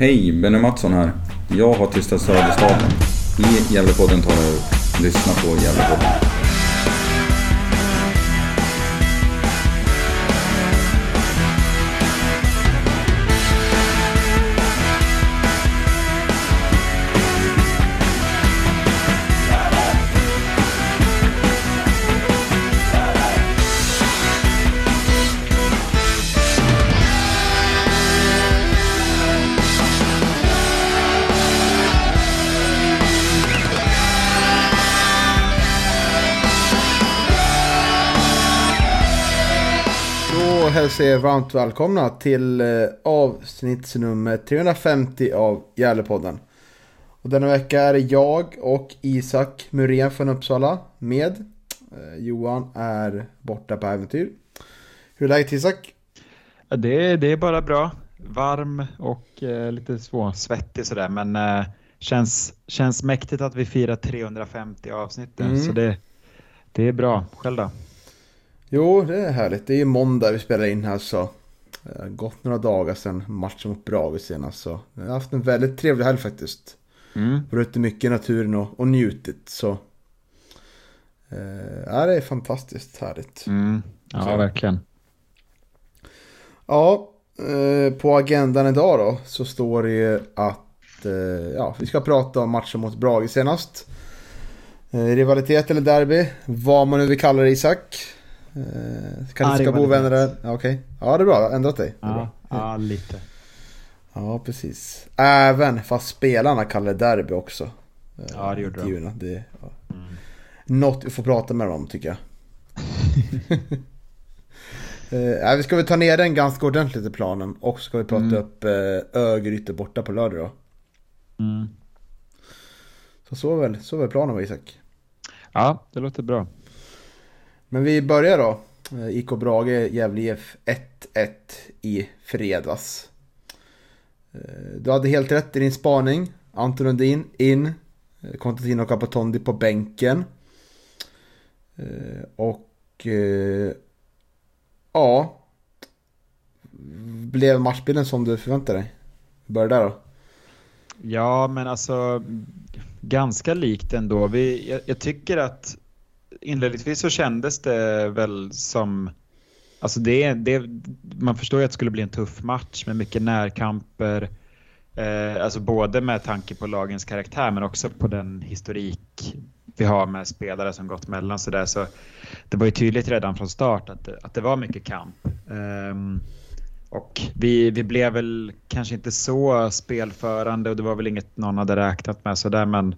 Hej, Benny Mattsson här. Jag har tystat Söderstaden. I Gävlepodden tar jag. Lyssna på Gävlepodden. Då hälsar jag er varmt välkomna till eh, avsnittsnummer 350 av Gävlepodden. Och denna vecka är jag och Isak Muren från Uppsala med. Eh, Johan är borta på äventyr. Hur är läget Isak? Det, det är bara bra. Varm och eh, lite småsvettig sådär men eh, känns, känns mäktigt att vi firar 350 avsnitt Mm. så det, det är bra. Själv då? Jo, det är härligt. Det är ju måndag vi spelar in här så. Det har gått några dagar sedan matchen mot Brage senast så. Jag har haft en väldigt trevlig helg faktiskt. Mm. Varit ute mycket i naturen och, och njutit så. Eh, ja, det är fantastiskt härligt. Mm. Ja, Så. verkligen. Ja, eh, på agendan idag då så står det ju att eh, ja, vi ska prata om matchen mot Brage senast. Eh, rivalitet eller derby, vad man nu vill kalla det Isak. Eh, kanske Ja, ska bo vänner. Ja, Okej, ja det är bra, ändrat dig. Ja, ja, lite. ja, precis. Även fast spelarna kallar det derby också. Eh, Ja, det gjorde de. intervjuerna. Det, ja. Mm. Något vi får prata med dem om tycker jag. Eh, vi ska väl ta ner den ganska ordentligt i planen och så ska vi prata Mm. upp eh, Örgryte borta på lördag då. Mm. Så så väl, så väl planen va Isak? Ja, det låter bra. Men vi börjar då. Eh, IK Brage, Gävle IF 1-1 i fredags. Eh, du hade helt rätt i din spaning. Anton Lundin in. Eh, Capatondi på bänken. Eh, och ja. Blev matchbilden som du förväntade dig? Börja där då. Ja, men alltså ganska likt ändå. Vi, jag, jag tycker att inledningsvis så kändes det väl som Alltså det, det, man förstår ju att det skulle bli en tuff match med mycket närkamper. Eh, alltså både med tanke på lagens karaktär men också på den historik vi har med spelare som gått mellan sådär. Så det var ju tydligt redan från start att, det- att det var mycket kamp. Ehm, och vi, vi blev väl kanske inte så spelförande och det var väl inget någon hade räknat med sådär men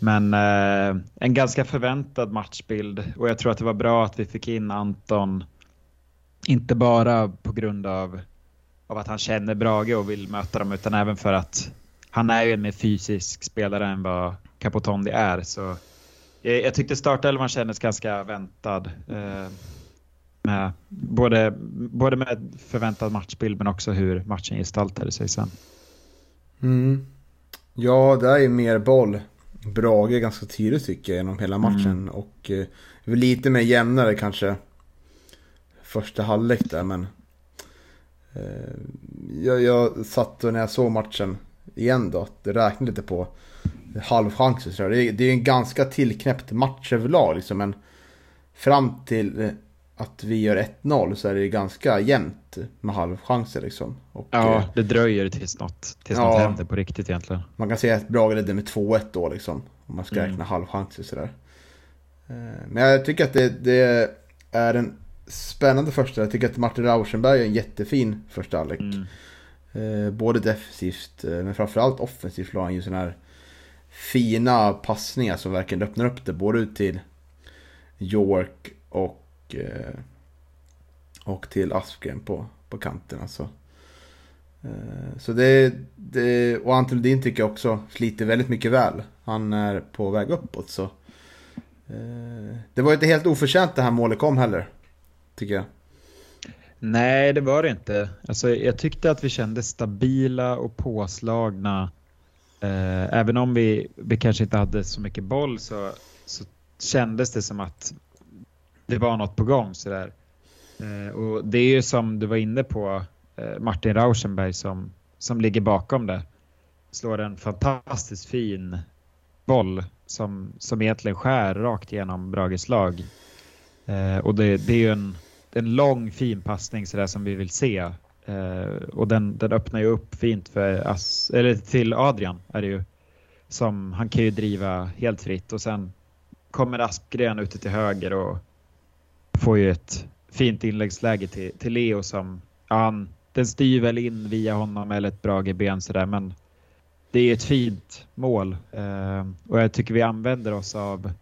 men eh, en ganska förväntad matchbild och jag tror att det var bra att vi fick in Anton. Inte bara på grund av, av att han känner Brage och vill möta dem utan även för att han är ju en mer fysisk spelare än vad Capotondi är. Så jag, jag tyckte startelvan kändes ganska väntad. Eh, med, både, både med förväntad matchbild men också hur matchen gestaltade sig sen. Mm. Ja, det är ju mer boll. Brage ganska tydligt tycker jag genom hela matchen. Mm. Och eh, lite mer jämnare kanske. Första halvlek där men. Eh, jag, jag satt och när jag såg matchen igen då. att Det räknade lite på halvchanser. Det, är- det är en ganska tillknäppt match överlag liksom. Men fram till eh, att vi gör 1-0 så är det ganska jämnt med halvchanser liksom. Och, eh, Ja, det dröjer tills något, tills Ja. något händer på riktigt egentligen. Man kan säga att Brage ledde med 2-1 då liksom. Om man ska Mm. räkna halvchanser sådär. Eh, Men jag tycker att det, det är en spännande första. Jag tycker att Martin Rauschenberg är en jättefin första halvlek. Mm. Eh, Både defensivt eh, men framförallt offensivt la han ju sådana här fina passningar som verkligen öppnar upp det. Både ut till York och, och, eh, och till Aspgren på, på kanten alltså. Eh, så det, det och Anton Lundin tycker jag också sliter väldigt mycket väl. Han är på väg uppåt så. Eh, det var inte helt oförtjänt det här målet kom heller. Tycker jag. Nej, det var det inte. Alltså, jag tyckte att vi kände stabila och påslagna. Eh, även om vi, vi kanske inte hade så mycket boll så, så kändes det som att det var något på gång. Sådär. Eh, och det är ju som du var inne på, eh, Martin Rauschenberg som, som ligger bakom det slår en fantastiskt fin boll som, som egentligen skär rakt igenom Brages lag. Eh, och det, det är ju en, en lång fin passning sådär som vi vill se. Eh, och den, den öppnar ju upp fint för As, eller till Adrian är det ju. Som, han kan ju driva helt fritt och sen kommer Aspgren ute till höger och får ju ett fint inläggsläge till, till Leo som, ja, han, den styr väl in via honom eller ett bra ben sådär men det är ett fint mål eh, och jag tycker vi använder oss av,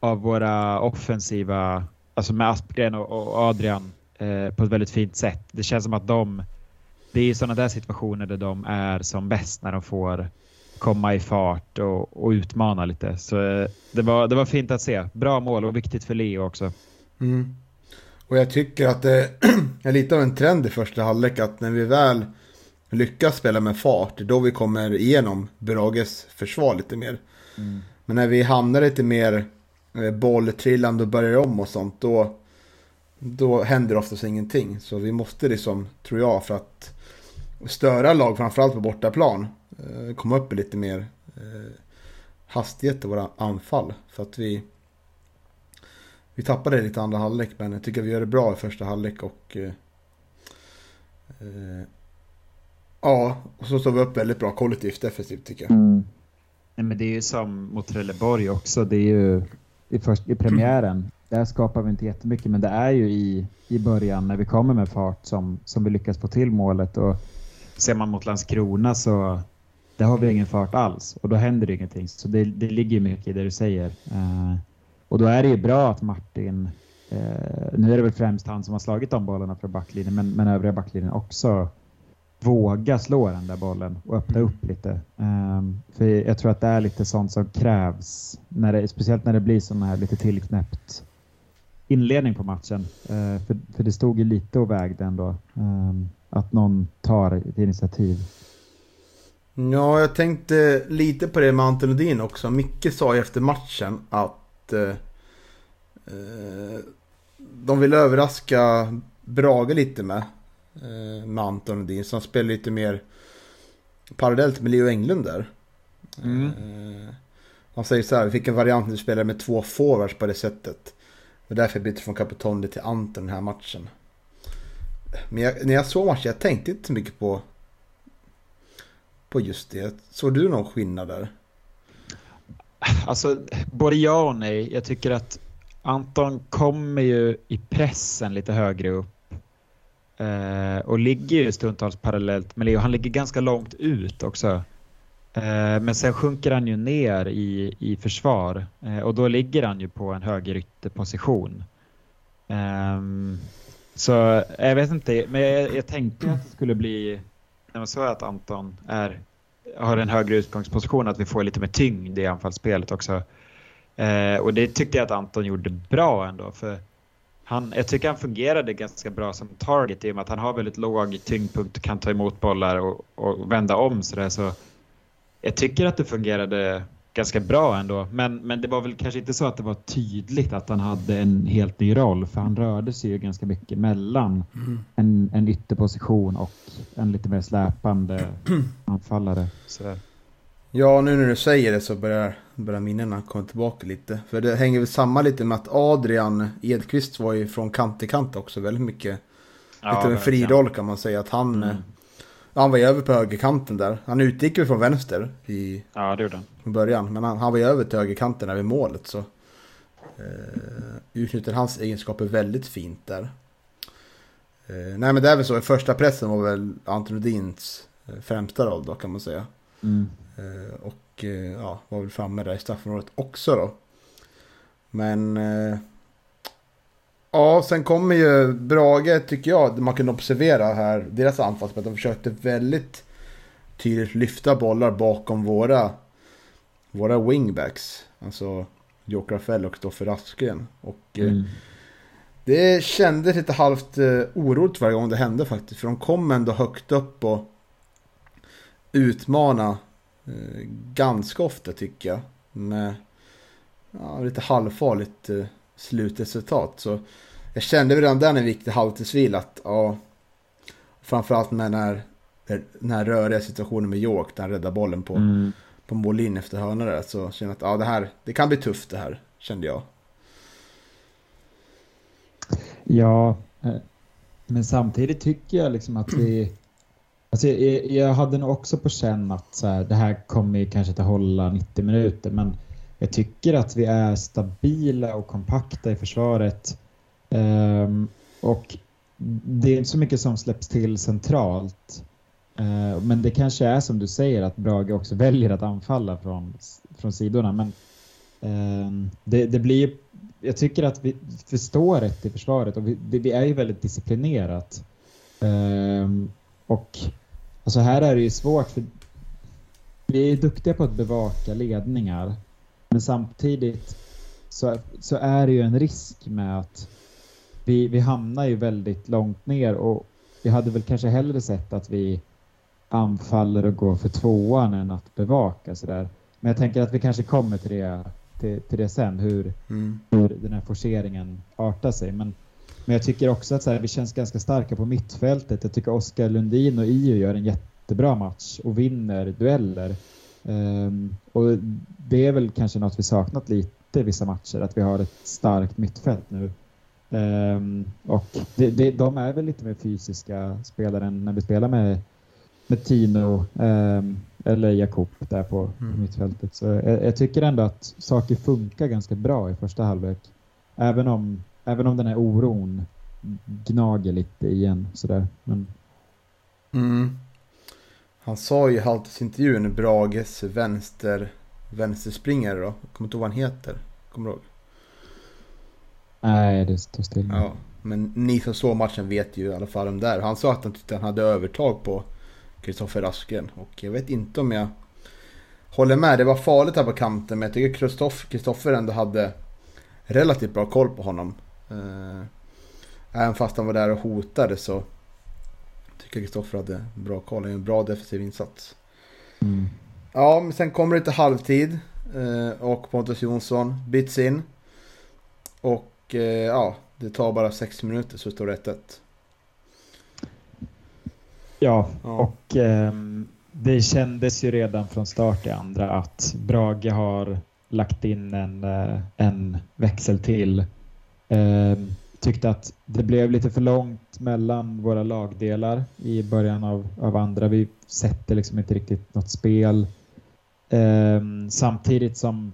av våra offensiva, alltså med Aspgren och, och Adrian eh, på ett väldigt fint sätt. Det känns som att de, det är sådana där situationer där de är som bäst när de får komma i fart och, och utmana lite. Så eh, det var, det var fint att se. Bra mål och viktigt för Leo också. Mm. Och jag tycker att det är lite av en trend i första halvlek att när vi väl lyckas spela med fart, då vi kommer igenom Brages försvar lite mer. Mm. Men när vi hamnar lite mer eh, bolltrillande och börjar om och sånt, då, då händer oftast ingenting. Så vi måste liksom, tror jag, för att störa lag, framförallt på bortaplan, eh, komma upp i lite mer eh, hastighet i våra anfall. För att vi, vi tappade lite andra halvlek, men jag tycker vi gör det bra i första halvlek och eh, eh, Ja, och så står vi upp väldigt bra kollektivt defensivt tycker jag. Mm. Nej, men det är ju som mot Trelleborg också. Det är ju i, först, i premiären. Där skapar vi inte jättemycket, men det är ju i, i början när vi kommer med fart som, som vi lyckas få till målet. Och ser man mot Landskrona så där har vi ingen fart alls och då händer det ingenting. Så det, det ligger mycket i det du säger. Uh, och då är det ju bra att Martin, uh, nu är det väl främst han som har slagit de bollarna från backlinjen, men, men övriga backlinjen också våga slå den där bollen och öppna upp lite. Um, för jag tror att det är lite sånt som krävs, när det, speciellt när det blir sån här lite tillknäppt inledning på matchen. Uh, för, för det stod ju lite och vägde ändå. Um, att någon tar ett initiativ. Ja, jag tänkte lite på det med Anton Lundin också. Micke sa ju efter matchen att uh, uh, de vill överraska Brage lite med eh, med Anton Lundin. Så han spelar lite mer parallellt med Leo Englund där. Mm. Eh, han säger så här, vi fick en variant när vi spelade med två forwards på det sättet. Och därför bytte från Capitone till Anton den här matchen. Men jag, när jag såg matchen, jag tänkte inte så mycket på, på just det. Såg du någon skillnad där? Alltså, både ja och nej. Jag tycker att Anton kommer ju i pressen lite högre upp Eh, och ligger ju stundtals parallellt med Leo. Han ligger ganska långt ut också. Eh, men sen sjunker han ju ner i, i försvar eh, och då ligger han ju på en högerytterposition. Ehm, så jag vet inte, men jag, jag tänkte att det skulle bli, när man såg att Anton är, har en högre utgångsposition, att vi får lite mer tyngd i anfallsspelet också. Eh, och det tyckte jag att Anton gjorde bra ändå. för han, jag tycker han fungerade ganska bra som target i och med att han har väldigt låg tyngdpunkt och kan ta emot bollar och, och vända om sådär. Så jag tycker att det fungerade ganska bra ändå. Men, men det var väl kanske inte så att det var tydligt att han hade en helt ny roll. För han rörde sig ju ganska mycket mellan mm. en, en ytterposition och en lite mer släpande anfallare. Sådär. Ja, nu när du säger det så börjar, börjar minnena komma tillbaka lite. För det hänger väl samman lite med att Adrian Edqvist var ju från kant till kant också väldigt mycket. Ja, lite av en fri roll kan man säga. Att han, mm. Han var ju över på högerkanten där. Han utgick ju från vänster i ja, det gjorde han. Från början. Men han, han var ju över till högerkanten där vid målet. Så eh, utnyttjar hans egenskaper väldigt fint där. Eh, nej men det är väl så, i första pressen var väl Anton Rudins eh, främsta roll då kan man säga. Mm. Eh, och eh, ja, var väl framme där i straffområdet också då. Men eh, ja, sen kommer ju Brage tycker jag, man kan observera här, deras anfallsspel, de försökte väldigt tydligt lyfta bollar bakom våra, våra wingbacks. Alltså Joker Rafael och Stoffer Askren. Och mm. det kändes lite halvt oroligt varje gång det hände faktiskt. För de kom ändå högt upp och utmana Eh, ganska ofta tycker jag. Med ja, lite halvfarligt eh, slutresultat. Så jag kände redan där när vi gick till halvtidsvil att ja, framförallt med när den här röriga situationen med York där han räddar bollen på, Mm. på mållinjen efter hörna där. Så kände jag att ja, det här, det kan bli tufft det här, kände jag. Ja, eh, men samtidigt tycker jag liksom att vi... Alltså jag, jag hade nog också på känn att så här, det här kommer ju kanske inte hålla 90 minuter, men jag tycker att vi är stabila och kompakta i försvaret. Um, och det är inte så mycket som släpps till centralt. Uh, men det kanske är som du säger att Brage också väljer att anfalla från, från sidorna. Men um, det, det blir jag tycker att vi förstår rätt i försvaret och vi, det, vi är ju väldigt disciplinerat. Um, och alltså här är det ju svårt för vi är duktiga på att bevaka ledningar. Men samtidigt så, så är det ju en risk med att vi, vi hamnar ju väldigt långt ner och vi hade väl kanske hellre sett att vi anfaller och går för tvåan än att bevaka sådär. Men jag tänker att vi kanske kommer till det, till, till det sen, hur, Mm. hur den här forceringen artar sig. Men, men jag tycker också att så här, vi känns ganska starka på mittfältet. Jag tycker Oskar Lundin och Io gör en jättebra match och vinner dueller. Ehm, och det är väl kanske något vi saknat lite i vissa matcher, att vi har ett starkt mittfält nu. Ehm, och det, det, de är väl lite mer fysiska spelare än när vi spelar med, med Tino ehm, eller Jakob där på, på Mm. mittfältet. Så jag, jag tycker ändå att saker funkar ganska bra i första halvlek. Även om, även om den här oron gnager lite igen. Sådär. Men, Mm. Han sa ju i halvtidsintervjun Brages vänster, vänsterspringare då. Jag kommer inte ihåg vad han heter. Kommer du ihåg? nej, det står still. Ja, men ni som såg matchen vet ju i alla fall om där. Han sa att han tyckte han hade övertag på Kristoffer Asken. Och jag vet inte om jag håller med. Det var farligt här på kanten. Men jag tycker Kristoff- Kristoffer ändå hade relativt bra koll på honom. Eh, även fast han var där och hotade så tycker Kristoffer hade bra koll. En bra defensiv insats. Mm. Ja, men sen kommer det till halvtid. eh, Och Pontus Jonsson byts in. Och eh, ja, det tar bara sex minuter så står det 1-1. Ja, Ja. och ehm, det kändes ju redan från start i andra att Brage har lagt in en, eh, en växel till. Ehm, tyckte att det blev lite för långt mellan våra lagdelar i början av, av andra. Vi sätter liksom inte riktigt något spel. Ehm, samtidigt som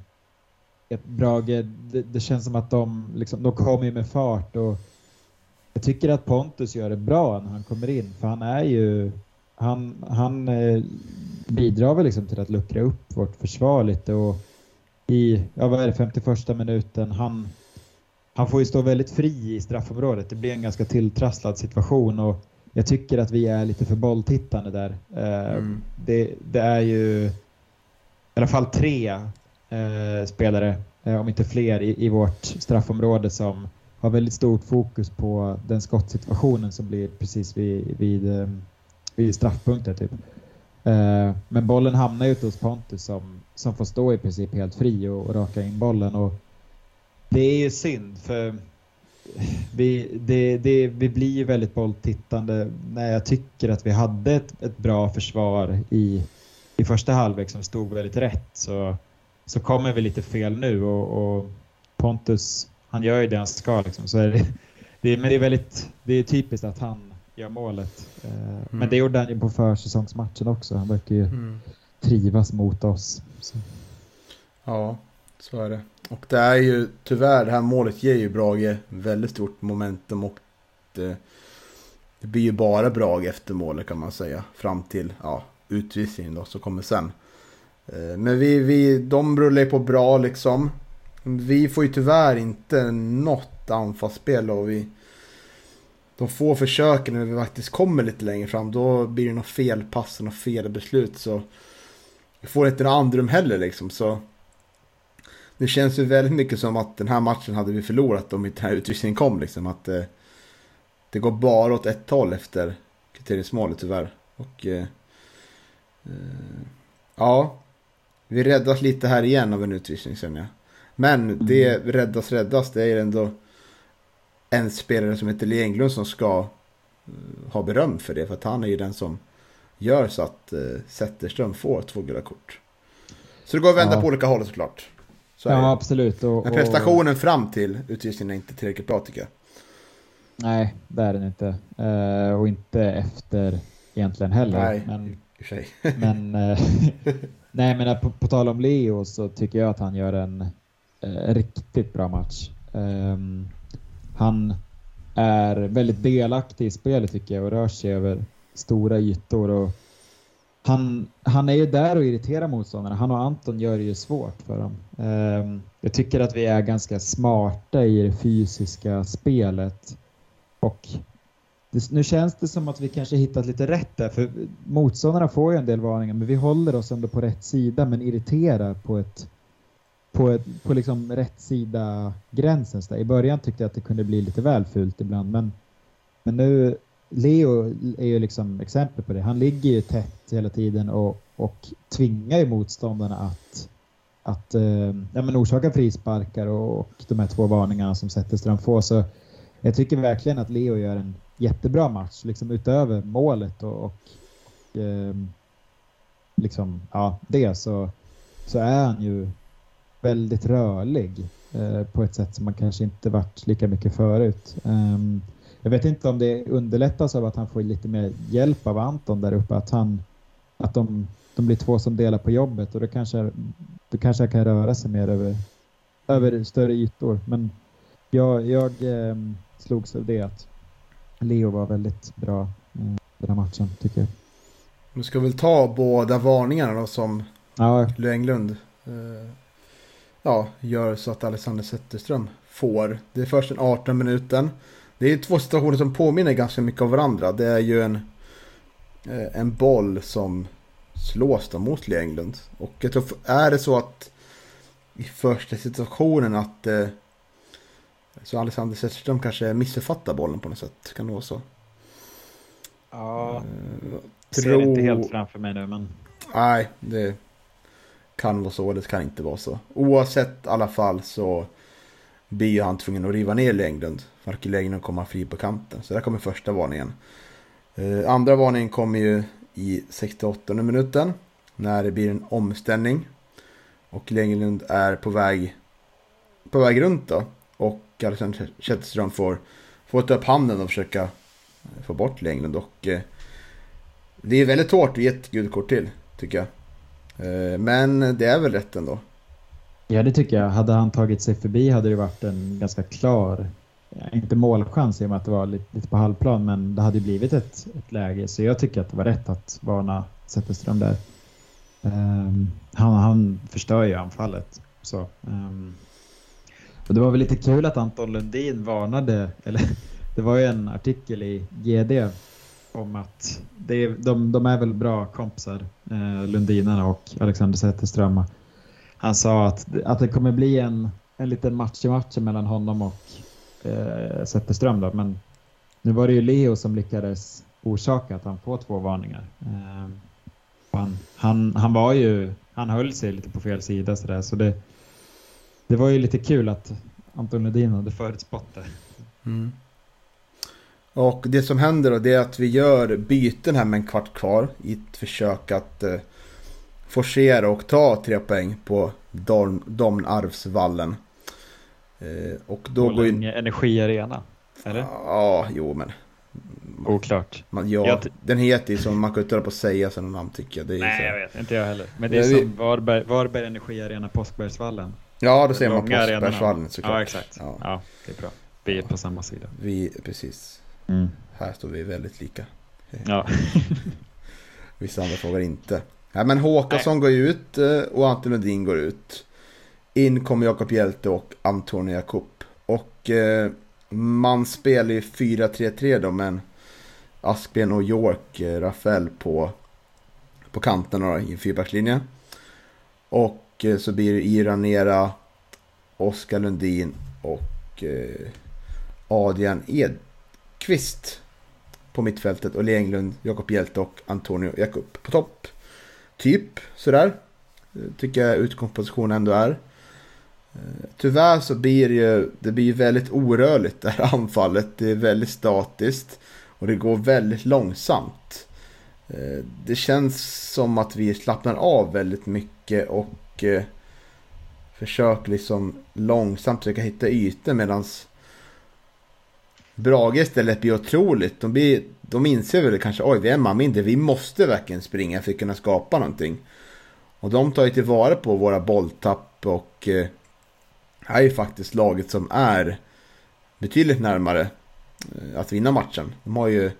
ett Brage, det, det känns som att de, liksom, de kommer ju med fart och jag tycker att Pontus gör det bra när han kommer in för han är ju han, han eh, bidrar väl liksom till att luckra upp vårt försvar lite och i, ja vad är det, 51 minuten, han, han får ju stå väldigt fri i straffområdet. Det blir en ganska tilltrasslad situation och jag tycker att vi är lite för bolltittande där. Eh, Mm. det, det är ju i alla fall tre eh, spelare, eh, om inte fler, i, i vårt straffområde som har väldigt stort fokus på den skottsituationen som blir precis vid, vid, vid straffpunkten. Typ. Men bollen hamnar ju ute hos Pontus som, som får stå i princip helt fri och, och raka in bollen. Och det är ju synd för vi, det, det, vi blir ju väldigt bolltittande när jag tycker att vi hade ett, ett bra försvar i, i första halvlek som stod väldigt rätt så, så kommer vi lite fel nu och, och Pontus han gör ju det han ska liksom. Så är det, det, men det är väldigt det är typiskt att han gör målet. Eh, Men det gjorde han ju på försäsongsmatchen också. Han verkar ju Mm. trivas mot oss. Så. Ja, så är det. Och det är ju tyvärr, det här målet ger ju Brage väldigt stort momentum och det, det blir ju bara Brage efter målet kan man säga. Fram till ja, utvisningen då, som kommer sen. Eh, men vi, vi, de rullar ju på bra liksom. Vi får ju tyvärr inte något anfallsspel och vi... De få försöken när vi faktiskt kommer lite längre fram, då blir det något felpass och något felbeslut så... Vi får inte något andrum heller liksom, så... Det känns ju väldigt mycket som att den här matchen hade vi förlorat om inte den här utvisningen kom liksom. Att eh, det går bara åt ett håll efter kvitteringsmålet tyvärr. Och eh, eh, ja, vi räddas lite här igen av en utvisning känner jag. Men det räddas räddas, det är ändå en spelare som heter Lee Englund som ska eh, ha beröm för det. För att han är ju den som gör så att eh, Zetterström får två gula kort. Så det går att vända Ja. på olika håll såklart. Så Ja, absolut. Och, Men och- prestationen fram till utvisningen är inte tillräckligt bra tycker jag. Nej, det är den inte. Eh, och inte efter egentligen heller. Nej. Men, I och för sig. men, eh, nej, men på, på tal om Leo så tycker jag att han gör en eh, riktigt bra match. Ehm, han är väldigt delaktig i spelet tycker jag och rör sig över stora ytor. Och han, han är ju där och irriterar motståndarna. Han och Anton gör det ju svårt för dem. Ehm, jag tycker att vi är ganska smarta i det fysiska spelet. Och det, nu känns det som att vi kanske hittat lite rätt där, för motståndarna får ju en del varningar, men vi håller oss ändå på rätt sida, men irriterar på ett på, ett, på liksom rätt sida gränsen. Så där. I början tyckte jag att det kunde bli lite väl fult ibland, men, men nu, Leo är ju liksom exempel på det. Han ligger ju tätt hela tiden och, och tvingar ju motståndarna att, att eh, ja, men orsaka frisparkar och, och de här två varningarna som Zetterström får. Så jag tycker verkligen att Leo gör en jättebra match, liksom utöver målet och, och, och liksom, ja, det så, så är han ju väldigt rörlig eh, på ett sätt som man kanske inte varit lika mycket förut. Ehm, jag vet inte om det underlättas av att han får lite mer hjälp av Anton där uppe, att han att de, de blir två som delar på jobbet och då kanske, då kanske jag kan röra sig mer över, över större ytor. Men jag, jag eh, slogs av det att Leo var väldigt bra eh, den här matchen tycker jag. Vi ska väl ta båda varningarna då som Ja, Englund eh, ja, gör så att Alexander Zetterström får. Det är först den 18 minuten. Det är två situationer som påminner ganska mycket om varandra. Det är ju en, eh, en boll som slås då mot Lee Englund. Och jag tror, är det så att i första situationen att eh, så Alexander Zetterström kanske missuppfattar bollen på något sätt. Kan det vara så? Ja, Eh, ser tror- inte helt framför mig nu men Nej, det kan vara så, det kan inte vara så. Oavsett i alla fall så blir ju han tvungen att riva ner Englund. Marcus längden kommer fri på kanten. Så där kommer första varningen. Eh, andra varningen kommer ju i 68 minuten. När det blir en omställning. Och Englund är på väg, på väg runt då. Och Alexander Zetterström får, får ta upp handen och försöka eh, få bort Englund. Och eh, det är väldigt hårt att ge ett gult kort till, tycker jag. Eh, Men det är väl rätt ändå ja, det tycker jag. Hade han tagit sig förbi hade det varit en ganska klar, inte målchans i och med att det var lite, lite på halvplan, men det hade blivit ett, ett läge. Så jag tycker att det var rätt att varna Zetterström där. Um, han, han förstör ju anfallet. Så, um, och det var väl lite kul att Anton Lundin varnade, eller det var ju en artikel i GD om att det de, de är väl bra kompisar, eh, Lundinarna och Alexander Zetterström. Han sa att, att det kommer bli en, en liten match i matchen mellan honom och eh, Zetterström. Då. Men nu var det ju Leo som lyckades orsaka att han får två varningar. Eh, han, han, han var ju, han höll sig lite på fel sida så där, så det, det var ju lite kul att Anton Lundin hade förutspått det. Mm. Och det som händer då det är att vi gör byten här med en kvart kvar i ett försök att eh, forcera och ta tre poäng på Domnarvsvallen. Eh, och då går ju... Borlänge Energiarena. Eller? Ja, jo men... Oklart. Man, ja, Jag den heter ju som man kan inte hålla på att säga sådana namn tycker jag. Det är Nej, så. jag vet inte jag heller. Men det är som Varberg, Varberg Energiarena, Påskbergsvallen. Ja, då säger man. Påskbergsvallen såklart. Ja, exakt. Ja. Ja. det är bra. Vi är på samma sida. Vi, precis. Här står vi väldigt lika. Ja. Vissa andra frågar inte. Ja, men Håkansson går ju ut eh, och Anton Lundin går ut. In kommer Jakob Hjelte och Antonio Jakob. Och eh, man spelar ju 4-3-3 då men Aspgren och York, eh, Rafael på, på kanterna då, i en fyrbackslinje. Och eh, så blir det Iranera, Oskar Lundin och eh, Adrian Edqvist på mittfältet och Lee Englund, Jakob Hjelte och Antonio Jakob på topp. Typ sådär. Tycker jag utgångspositionen ändå är. Tyvärr så blir det ju, det blir väldigt orörligt det här anfallet. Det är väldigt statiskt och det går väldigt långsamt. Det känns som att vi slappnar av väldigt mycket och eh, försöker liksom långsamt försöka hitta ytor medans Brage istället blir otroligt. De, blir, de inser väl kanske oj vi är en man mindre. Vi måste verkligen springa för att kunna skapa någonting. Och de tar ju tillvara på våra bolltapp och eh, är ju faktiskt laget som är betydligt närmare eh, att vinna matchen. De har ju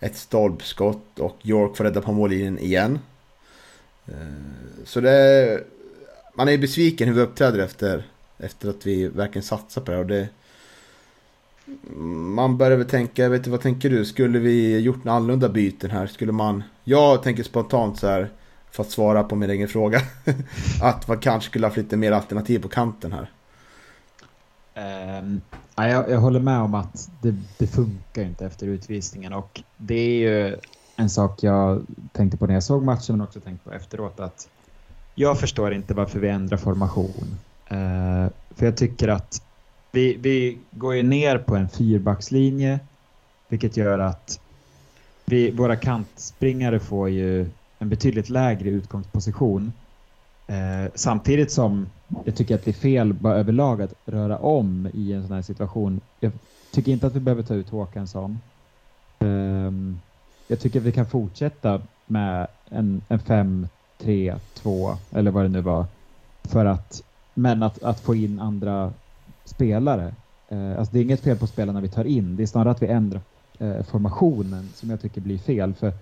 ett stolpskott och York får rädda på mållinjen igen. Eh, så det... är... Man är ju besviken hur vi uppträder efter, efter att vi verkligen satsar på det. Och det man börjar väl tänka, jag vet inte vad tänker du? Skulle vi gjort några annorlunda byten här? Skulle man... Jag tänker spontant så här, för att svara på min egen fråga. att man kanske skulle haft lite mer alternativ på kanten här. Ehm, um, ja, jag, jag, håller med om att det, det, funkar inte efter utvisningen och det är ju en sak jag tänkte på när jag såg matchen men också tänkt på efteråt att jag förstår inte varför vi ändrar formation. Uh, för jag tycker att vi, vi går ju ner på en fyrbackslinje vilket gör att vi, våra kantspringare får ju en betydligt lägre utgångsposition Eh, samtidigt som jag tycker att det är fel bara överlag att röra om i en sån här situation. Jag tycker inte att vi behöver ta ut Håkansson. Eh, jag tycker att vi kan fortsätta med en, en 5, 3, 2 eller vad det nu var. För att, men att, att få in andra spelare. Eh, alltså det är inget fel på spelarna vi tar in. Det är snarare att vi ändrar eh, formationen som jag tycker blir fel. För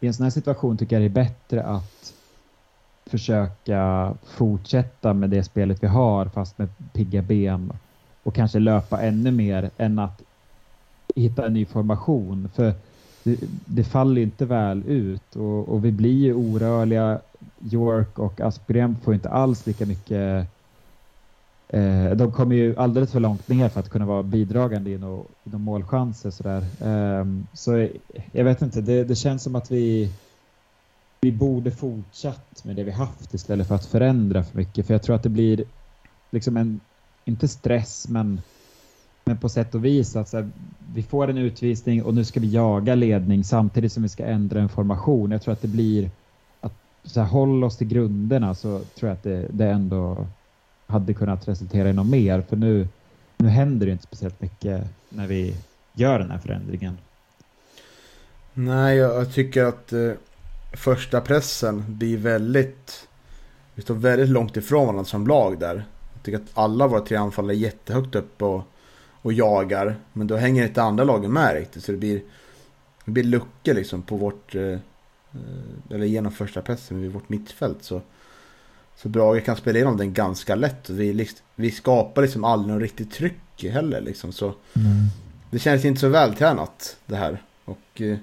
i en sån här situation tycker jag det är bättre att försöka fortsätta med det spelet vi har fast med pigga ben och kanske löpa ännu mer än att hitta en ny formation. För det, det faller inte väl ut och, och, vi blir ju orörliga. York och Aspgren får inte alls lika mycket eh, de kommer ju alldeles för långt ner för att kunna vara bidragande i några målchanser. Sådär. Eh, så jag vet inte, det, det känns som att vi vi borde fortsatt med det vi haft istället för att förändra för mycket. För jag tror att det blir liksom en, inte stress, men, men på sätt och vis att så här, vi får en utvisning och nu ska vi jaga ledning samtidigt som vi ska ändra en formation. Jag tror att det blir att så här, håll oss till grunderna så tror jag att det, det ändå hade kunnat resultera i något mer. För nu, nu händer det inte speciellt mycket när vi gör den här förändringen. Nej, jag tycker att eh, första pressen blir väldigt... Vi står väldigt långt ifrån varandra som lag där. Jag tycker att alla våra tre anfall är jättehögt upp och, och jagar. Men då hänger inte andra lagen med riktigt. Så det blir, det blir luckor liksom på vårt... Eh, eh eller genom första pressen vid vårt mittfält. Så, så Brage kan spela igenom den ganska lätt. Vi, liksom, vi skapar liksom aldrig någon riktigt tryck heller. Liksom. Så mm. Det känns inte så vältränat det här. Och eh,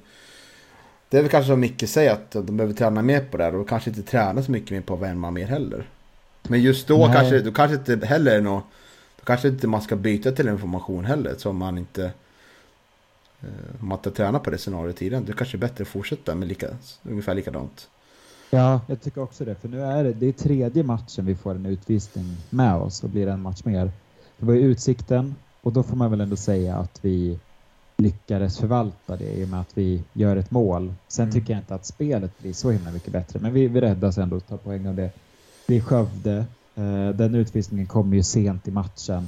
det är väl kanske som Micke säger att de behöver träna mer på det här och kanske inte träna så mycket mer på att värma mer heller. Men just då Nej. kanske, då kanske inte heller är något, då kanske inte man ska byta till information heller så man inte eh, om man inte tränar på det scenariot tidigare. Det kanske är bättre att fortsätta med lika, ungefär likadant. Ja, jag tycker också det. För nu är det, det är tredje matchen vi får en utvisning med oss och blir en match mer. Det var ju Utsikten och då får man väl ändå säga att vi lyckades förvalta det i och med att vi gör ett mål. Sen mm. tycker jag inte att spelet blir så himla mycket bättre, men vi, vi räddas ändå och tar poäng av det. Det är Skövde. Eh, den utvisningen kommer ju sent i matchen.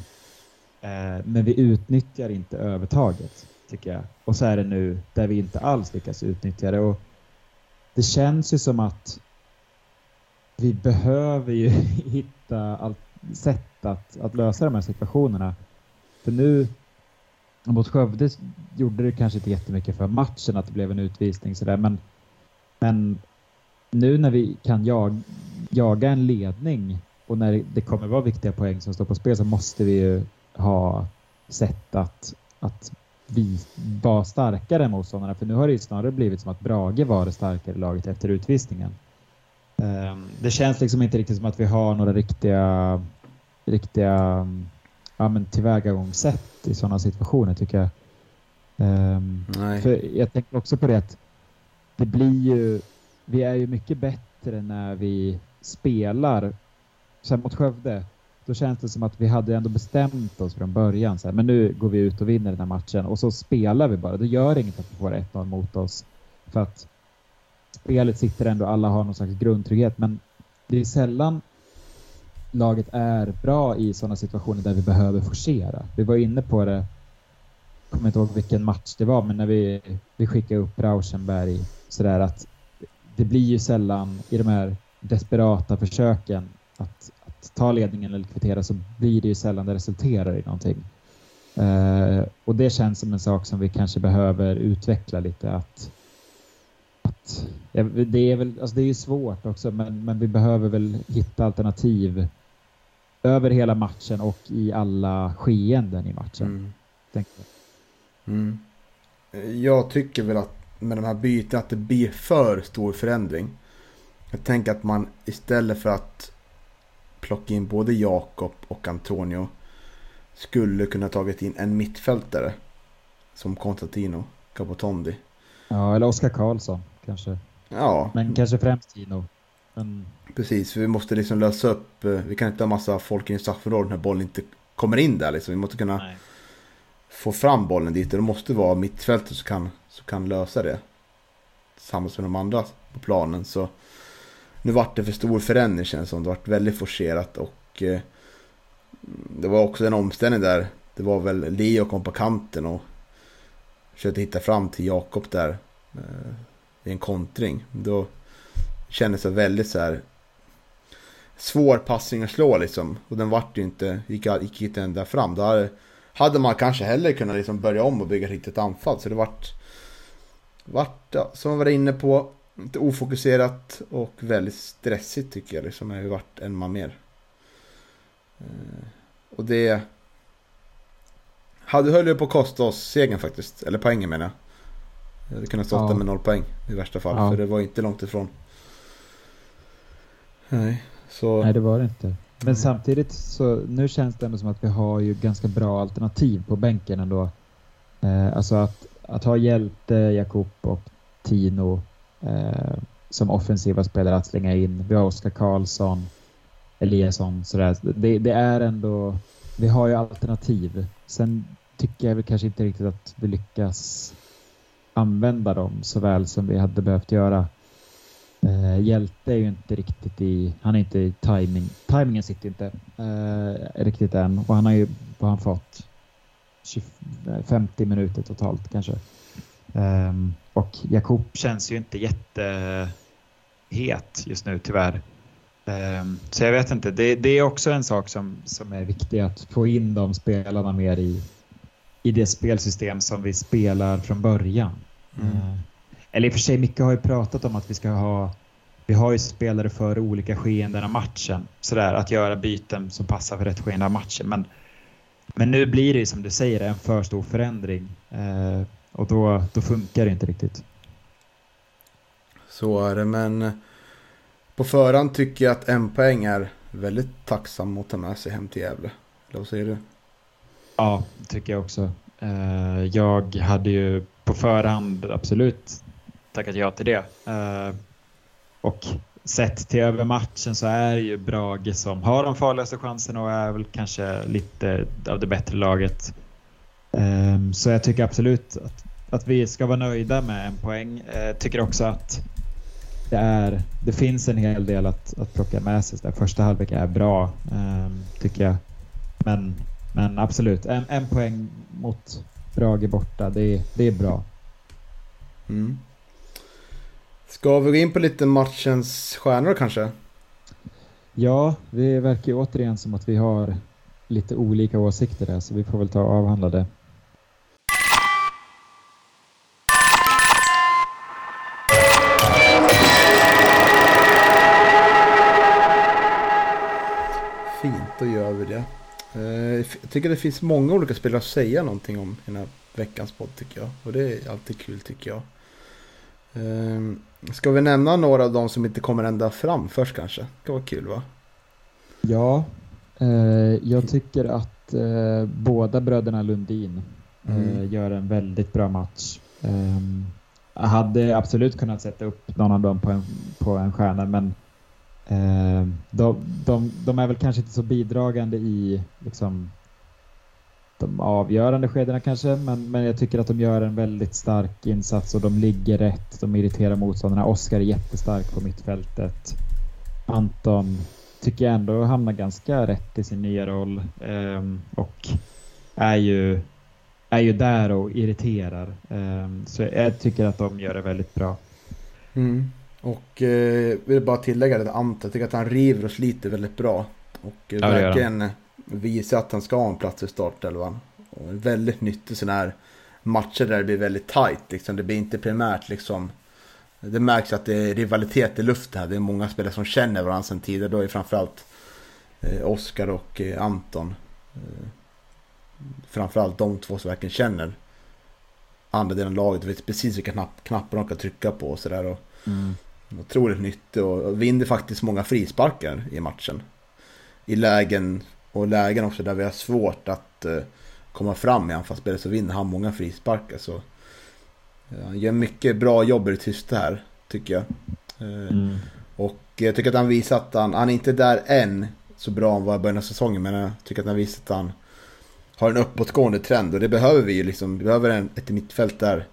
Eh, men vi utnyttjar inte övertaget, tycker jag. Och så är det nu där vi inte alls lyckas utnyttja det. Och det känns ju som att vi behöver ju hitta allt sätt att, att lösa de här situationerna. För nu mot Skövde gjorde det kanske inte jättemycket för matchen att det blev en utvisning sådär men, men nu när vi kan jag, jaga en ledning och när det kommer vara viktiga poäng som står på spel så måste vi ju ha sätt att, att vi var starkare än motståndarna för nu har det ju snarare blivit som att Brage var det starkare laget efter utvisningen. Um, det känns liksom inte riktigt som att vi har några riktiga riktiga ja, men tillvägagångssätt i sådana situationer tycker jag. Um, för jag tänker också på det att det blir ju, vi är ju mycket bättre när vi spelar. Sen mot Skövde, då känns det som att vi hade ändå bestämt oss från början. Så här, men nu går vi ut och vinner den här matchen och så spelar vi bara. Det gör inget att vi får 1-0 mot oss. För att spelet sitter ändå, alla har någon slags grundtrygghet. Men det är sällan laget är bra i sådana situationer där vi behöver forcera. Vi var inne på det, jag kommer inte ihåg vilken match det var, men när vi, vi skickade upp Rauschenberg sådär att det blir ju sällan i de här desperata försöken att, att ta ledningen eller kvittera så blir det ju sällan det resulterar i någonting. Uh, och det känns som en sak som vi kanske behöver utveckla lite att, att det är väl, alltså det är ju svårt också men, men vi behöver väl hitta alternativ över hela matchen och i alla skeenden i matchen. Mm. Mm. Jag tycker väl att med de här bytena att det blir för stor förändring. Jag tänker att man istället för att plocka in både Jakob och Antonio skulle kunna tagit in en mittfältare. Som Konstantino Capotondi. Ja, eller Oskar Karlsson kanske. Ja. Men kanske främst Tino. Men... Precis, vi måste liksom lösa upp. Eh, vi kan inte ha massa folk i straffområdet när bollen inte kommer in där. Liksom. Vi måste kunna Nej. få fram bollen dit. Och det måste vara mittfältet som kan, som kan lösa det. Tillsammans med de andra på planen. Så nu vart det för stor förändring känns som. Det vart väldigt forcerat och eh, det var också en omställning där. Det var väl Leo kom på kanten och försökte hitta fram till Jakob där. Eh, I en kontring. Då kändes det väldigt så här svår passning att slå liksom. Och den vart ju inte, gick, gick inte ända fram. Då hade, hade man kanske hellre kunnat liksom börja om och bygga ett riktigt anfall. Så det vart, vart ja, som jag var inne på, lite ofokuserat och väldigt stressigt tycker jag. Liksom, har varit en man mer. Eh, och det hade höll ju på att kosta oss segern faktiskt. Eller poängen menar jag. Det hade kunnat stå ja. med noll poäng i värsta fall. Ja. För det var inte långt ifrån. Nej, så... Nej det var det inte. Men samtidigt så nu känns det ändå som att vi har ju ganska bra alternativ på bänken ändå. Eh, alltså att, att ha Hjälte, Jakob och Tino eh, som offensiva spelare att slänga in. Vi har Oskar Karlsson, Eliasson sådär. Det, det, är ändå, vi har ju alternativ. Sen tycker jag väl kanske inte riktigt att vi lyckas använda dem så väl som vi hade behövt göra. Eh, Hjälte är ju inte riktigt i, han är inte i timing, timingen sitter inte eh, riktigt än och han har ju, vad han fått? 20, 50 minuter totalt kanske. Um, och Jakob känns ju inte jättehet just nu tyvärr. Um, så jag vet inte, det, det, är också en sak som, som är viktig att få in de spelarna mer i, i det spelsystem som vi spelar från början. Mm. Uh, eller i och för sig, Micke har ju pratat om att vi ska ha vi har ju spelare för olika skeenden av matchen. Sådär, att göra byten som passar för rätt skeende av matchen. Men, men nu blir det som du säger en för stor förändring. Uh, och då, då funkar det inte riktigt. Så är det, men på förhand tycker jag att en poäng är väldigt tacksam att ta med sig hem till Gävle. Eller vad säger du? Ja, tycker jag också. Eh, jag hade ju på förhand absolut tackat ja till det. Eh, och sett till över matchen så är det ju Brage som har de farligaste chanserna och är väl kanske lite av det bättre laget. Eh, så jag tycker absolut att att vi ska vara nöjda med en poäng. Eh, tycker också att det, är, det finns en hel del att, att plocka med sig. Där första halvlek är bra, eh, tycker jag. Men, men absolut, en, en poäng mot Brage borta, det, det är bra. Mm. Ska vi gå in på lite matchens stjärnor kanske? Ja, det verkar ju återigen som att vi har lite olika åsikter där, så vi får väl ta och avhandla det. Då gör vi det. Eh, jag tycker det finns många olika spelare att säga någonting om i den här veckans podd tycker jag. Och det är alltid kul tycker jag. Ehm, ska vi nämna några av de som inte kommer ända fram först kanske? Det kan vara kul va? Ja, eh, jag tycker att eh, båda bröderna Lundin mm. gör en väldigt bra match. Ehm, jag hade absolut kunnat sätta upp någon av dem på en, på en stjärna men Eh, de, de, de, är väl kanske inte så bidragande i liksom, de avgörande skedena kanske, men, men jag tycker att de gör en väldigt stark insats och de ligger rätt. De irriterar motståndarna. Oskar är jättestark på mittfältet. Anton tycker jag ändå hamnar ganska rätt i sin nya roll um, och är ju, är ju där och irriterar. Um, så jag tycker att de gör det väldigt bra. Mm. Och eh, vill bara tillägga det Anton, jag tycker att han river och sliter väldigt bra. Och eh, Ja, verkligen visar att han ska ha en plats i startelvan. Och väldigt nyttig sån här matcher där det blir väldigt tight. Liksom. Det blir inte primärt liksom. Det märks att det är rivalitet i luften här. Det är många spelare som känner varandra sedan tidigare. Då är framförallt eh, Oskar och eh, Anton. Eh, framförallt de två som verkligen känner andra delen av laget. Vet precis vilka knapp, knappar de kan trycka på och sådär. Mm. Otroligt nyttig och vinner faktiskt många frisparkar i matchen. I lägen och lägen också där vi har svårt att uh, komma fram i anfallsspelet så vinner han många frisparkar. Så, uh, han gör mycket bra jobb i det tysta här tycker jag. Uh, Mm. Och jag tycker att han visar att han, han är inte där än så bra han var i början av säsongen. Men jag tycker att han visar att han har en uppåtgående trend. Och det behöver vi ju liksom. Vi behöver en, ett mittfält där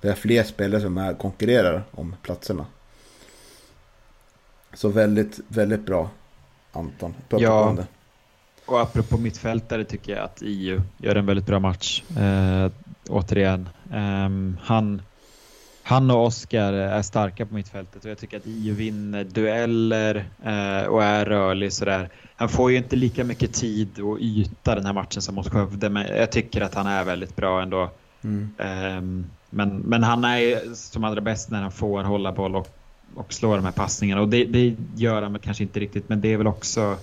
vi har fler spelare som är, konkurrerar om platserna. Så väldigt, väldigt bra Anton. På Ja. Och apropå mittfältare tycker jag att IU gör en väldigt bra match. Eh, återigen. Ehm, han, han och Oskar är starka på mittfältet och jag tycker att IU vinner dueller eh, och är rörlig sådär. Han får ju inte lika mycket tid och yta den här matchen som mot Skövde men jag tycker att han är väldigt bra ändå. Mm. Ehm, men, men han är som allra bäst när han får hålla boll och, och slå de här passningarna. Och det, det gör han kanske inte riktigt, men det är väl också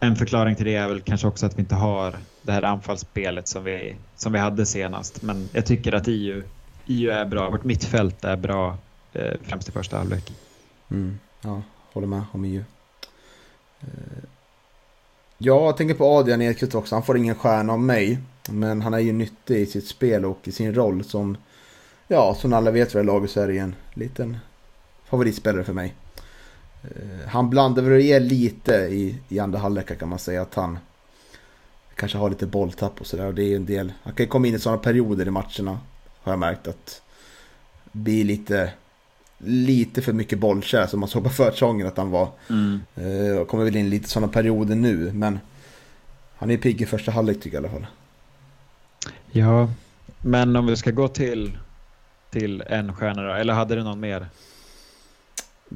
en förklaring till det är väl kanske också att vi inte har det här anfallsspelet som vi, som vi hade senast. Men jag tycker att EU, EU är bra. Vårt mittfält är bra, eh, främst i första halvlek. Mm. Ja, håller med om EU. Eh, jag tänker på Adrian Edqvist också. Han får ingen stjärna av mig. Men han är ju nyttig i sitt spel och i sin roll som... Ja, som alla vet vad det laget så är det ju en liten favoritspelare för mig. Eh, Han blandar väl i lite i, i andra halvlek kan man säga att han kanske har lite bolltapp och sådär. Och det är en del... Han kan ju komma in i sådana perioder i matcherna. Har jag märkt att... Blir lite... Lite för mycket bollkär som man såg på försäsongen att han var. Eh, och kommer väl in lite sådana perioder nu, men han är pigg i första halvlek tycker jag i alla fall. Ja, men om vi ska gå till, till en stjärna då, eller hade du någon mer?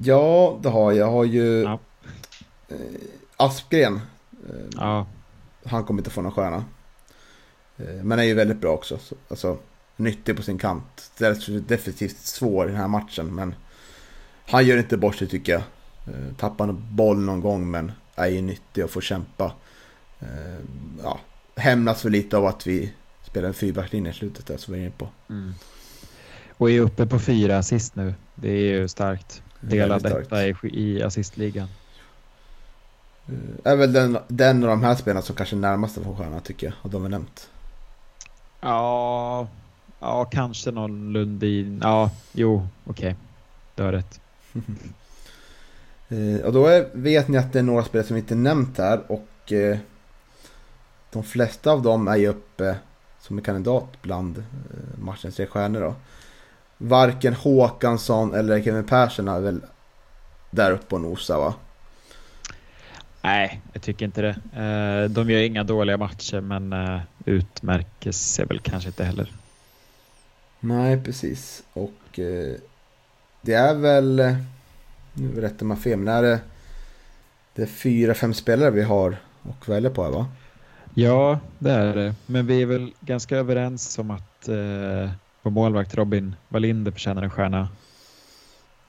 Ja, det har jag. Jag har ju Ja. eh, Aspgren. Eh, Ja, Han kommer inte få någon stjärna. Eh, men är ju väldigt bra också. Så, alltså, nyttig på sin kant. Det är definitivt svår i den här matchen, men han gör inte bort sig tycker jag. Tappar en boll någon gång, men är ju nyttig och får kämpa. Ja, hämnas väl lite av att vi spelar en fyrbackslinje i slutet där, som vi är inne på. Mm. Och är uppe på fyra assist nu. Det är ju starkt. Delad Väldigt starkt. etta i, i assistligan. Eh, Är väl den, den av de här spelarna som kanske närmast får stjärna tycker jag, av de vi nämnt. Ja, ja kanske någon Lundin. Ja, jo, okej. Du har rätt. Eh, och då är, vet ni att det är några spelare som vi inte nämnt här och eh, de flesta av dem är ju uppe som en kandidat bland eh, matchens tre stjärnor då. Varken Håkansson eller Kevin Persson är väl där uppe och nosar va? Nej, jag tycker inte det. Eh, De gör inga dåliga matcher, men eh, utmärker sig väl kanske inte heller. Nej, precis. Och eh, det är väl, nu rättar man fel, men är det, det är fyra, fem spelare vi har och välja på här va? Ja, det är det. Men vi är väl ganska överens om att vår målvakt Robin Wallinder förtjänar en stjärna.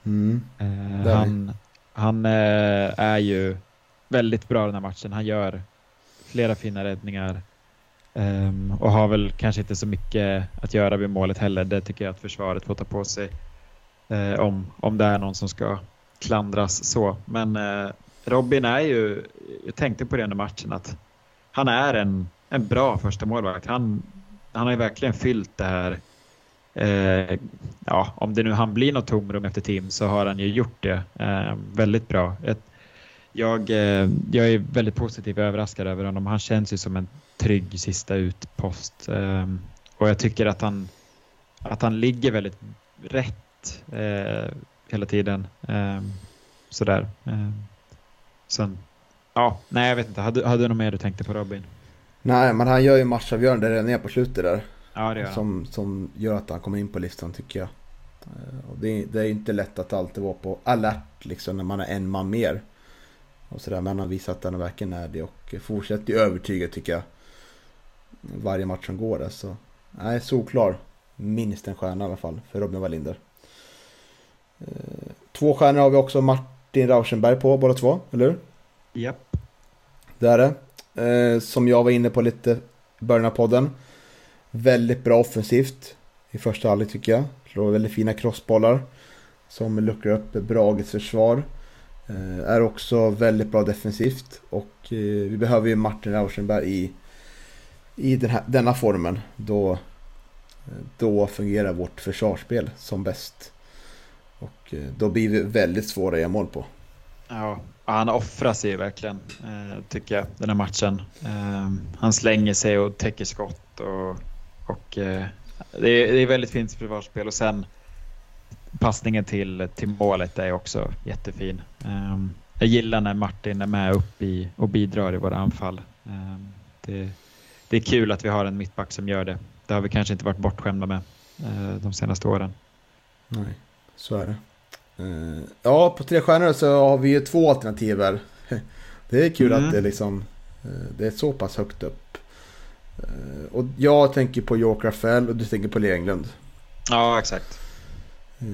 Mm. Eh, han han eh, är ju väldigt bra den här matchen. Han gör flera fina räddningar ehm, och har väl kanske inte så mycket att göra vid målet heller. Det tycker jag att försvaret får ta på sig eh, om, om det är någon som ska klandras så. Men eh, Robin är ju, jag tänkte på det under matchen att han är en, en bra första målvakt. Han, han har ju verkligen fyllt det här Eh, ja, om det nu han blir något tomrum efter Tim så har han ju gjort det eh, väldigt bra. Ett, jag, eh, jag är väldigt positiv och överraskad över honom. Han känns ju som en trygg sista utpost. Eh, och jag tycker att han, att han ligger väldigt rätt eh, hela tiden. Eh, sådär. Eh, sen, ja, nej jag vet inte. Hade, hade du något mer du tänkte på Robin? Nej, men han gör ju matchavgörande redan ner på slutet där. Ja, det gör. Som, som gör att han kommer in på listan tycker jag. Eh, Och det, är- det är inte lätt att alltid vara på alert liksom när man är en man mer. Och sådär, men han har visat att han verkligen är det och fortsätter övertyga tycker jag. Varje match som går där så. Nej, solklar. Minst en stjärna i alla fall för Robin Wallinder. Eh, Två stjärnor har vi också Martin Rauschenberg på båda två, eller hur? Japp. Det är det. Eh, som jag var inne på lite i början av podden. Väldigt bra offensivt i första halvlek tycker jag. Slår väldigt fina crossbollar. Som luckrar upp Brages försvar. Eh, är också väldigt bra defensivt. Och eh, vi behöver ju Martin Rauschenberg i, i den här, denna formen. Då, eh, då fungerar vårt försvarsspel som bäst. Och eh, då blir vi väldigt svåra att göra mål på. Ja, han offrar sig verkligen, eh, tycker jag, den här matchen. Eh, han slänger sig och täcker skott och, och eh, det, är, det är väldigt fint försvarsspel och sen passningen till, till målet är också jättefin. Eh, jag gillar när Martin är med upp i och bidrar i våra anfall. Eh, det, det är kul att vi har en mittback som gör det. Det har vi kanske inte varit bortskämda med eh, de senaste åren. Nej, så är det. Eh, Ja, på tre stjärnor så har vi ju två alternativ här. Det är kul Mm. att det liksom eh, det är så pass högt upp. Eh, Och jag tänker på York Rafael och du tänker på Leo Englund. Ja, exakt. Eh,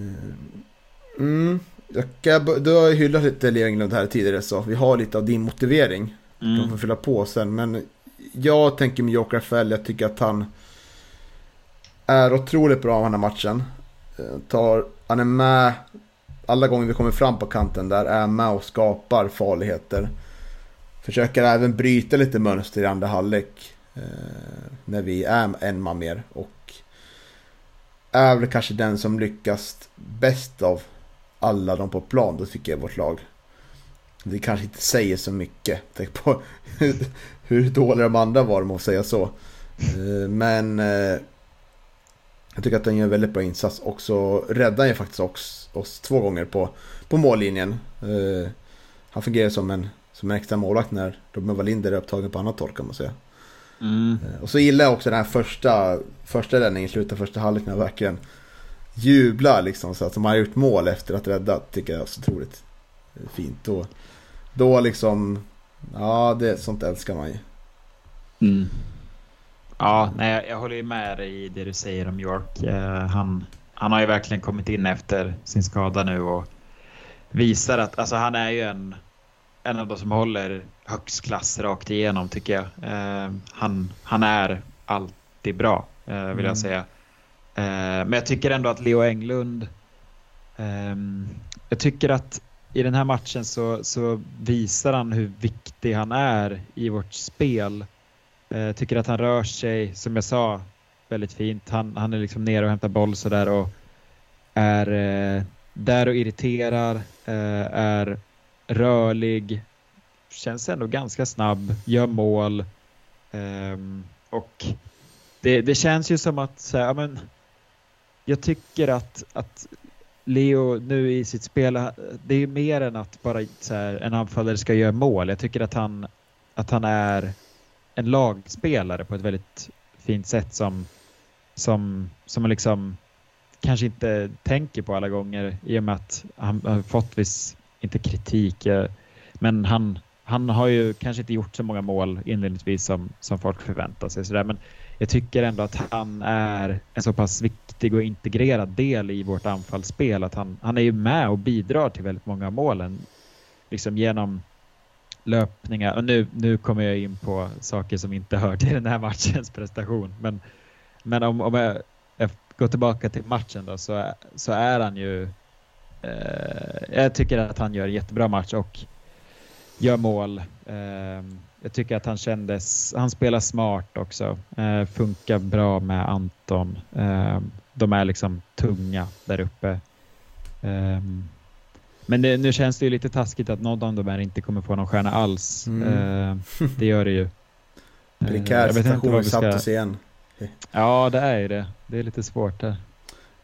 Mm, jag kan, du har ju hyllat lite Leo Englund här tidigare så vi har lite av din motivering. De Mm. får fylla på sen. Men jag tänker med Joker Rafael, jag tycker att han är otroligt bra i den här matchen. Eh, Tar, han är med alla gånger vi kommer fram på kanten där, är med och skapar farligheter. Försöker även bryta lite mönster i andra halvlek. Eh, när vi är en man mer. Och är väl kanske den som lyckas bäst av alla de på plan, då tycker jag vårt lag. Det kanske inte säger så mycket. Tänk på hur, dåliga de andra var, om att säga så. Eh, men eh, jag tycker att den gör en väldigt bra insats. Och så räddar han ju faktiskt oss, oss två gånger på, på mållinjen. Han fungerar som en, som en extra målvakt när Robin Wallinder är upptagen på annat håll kan man säga. Mm. Eh, Och så gillar jag också den här första, första räddningen i slutet av första halvlek när verkligen jublar liksom. Så att de har gjort mål efter att rädda tycker jag är så otroligt eh, fint. Då, då liksom, ja det, sånt älskar man ju. Mm. Ja, nej, jag- jag håller ju med dig i det du säger om York. Eh, han, han har ju verkligen kommit in efter sin skada nu och visar att alltså, han är ju en, en av de som håller högst klass rakt igenom tycker jag. Eh, han, han är alltid bra eh, vill Mm. jag säga. Eh, men jag tycker ändå att Leo Englund ehm, jag tycker att i den här matchen så, så visar han hur viktig han är i vårt spel. Eh, tycker att han rör sig, som jag sa, väldigt fint. Han, han är liksom nere och hämtar boll sådär och är eh, där och irriterar, eh, är rörlig, känns ändå ganska snabb, gör mål. um, och det, det känns ju som att så här, ja, men, jag tycker att, att Leo nu i sitt spel, det är ju mer än att bara så här, en anfallare ska göra mål. Jag tycker att han, att han är en lagspelare på ett väldigt fint sätt som, som, som man liksom kanske inte tänker på alla gånger i och med att han har fått viss, inte kritik, eh, men han, han har ju kanske inte gjort så många mål inledningsvis som, som folk förväntar sig. Så där. Men jag tycker ändå att han är en så pass viktig och integrerad del i vårt anfallsspel att han, han är ju med och bidrar till väldigt många av målen. Liksom genom löpningar. Och nu, nu kommer jag in på saker som inte hör till den här matchens prestation. Men, men om, om jag, jag går tillbaka till matchen då så, är- så är han ju... Eh, jag tycker att han gör en jättebra match och gör mål. Eh, jag tycker att han kändes... Han spelar smart också. Eh, funkar bra med Anton. Eh, de är liksom tunga där uppe. Ehm, men det, nu känns det ju lite taskigt att någon av dem här inte kommer få någon stjärna alls. Mm. Det gör det ju. Prekär situation vi satt oss igen. Ja, det är ju det. Det är lite svårt där.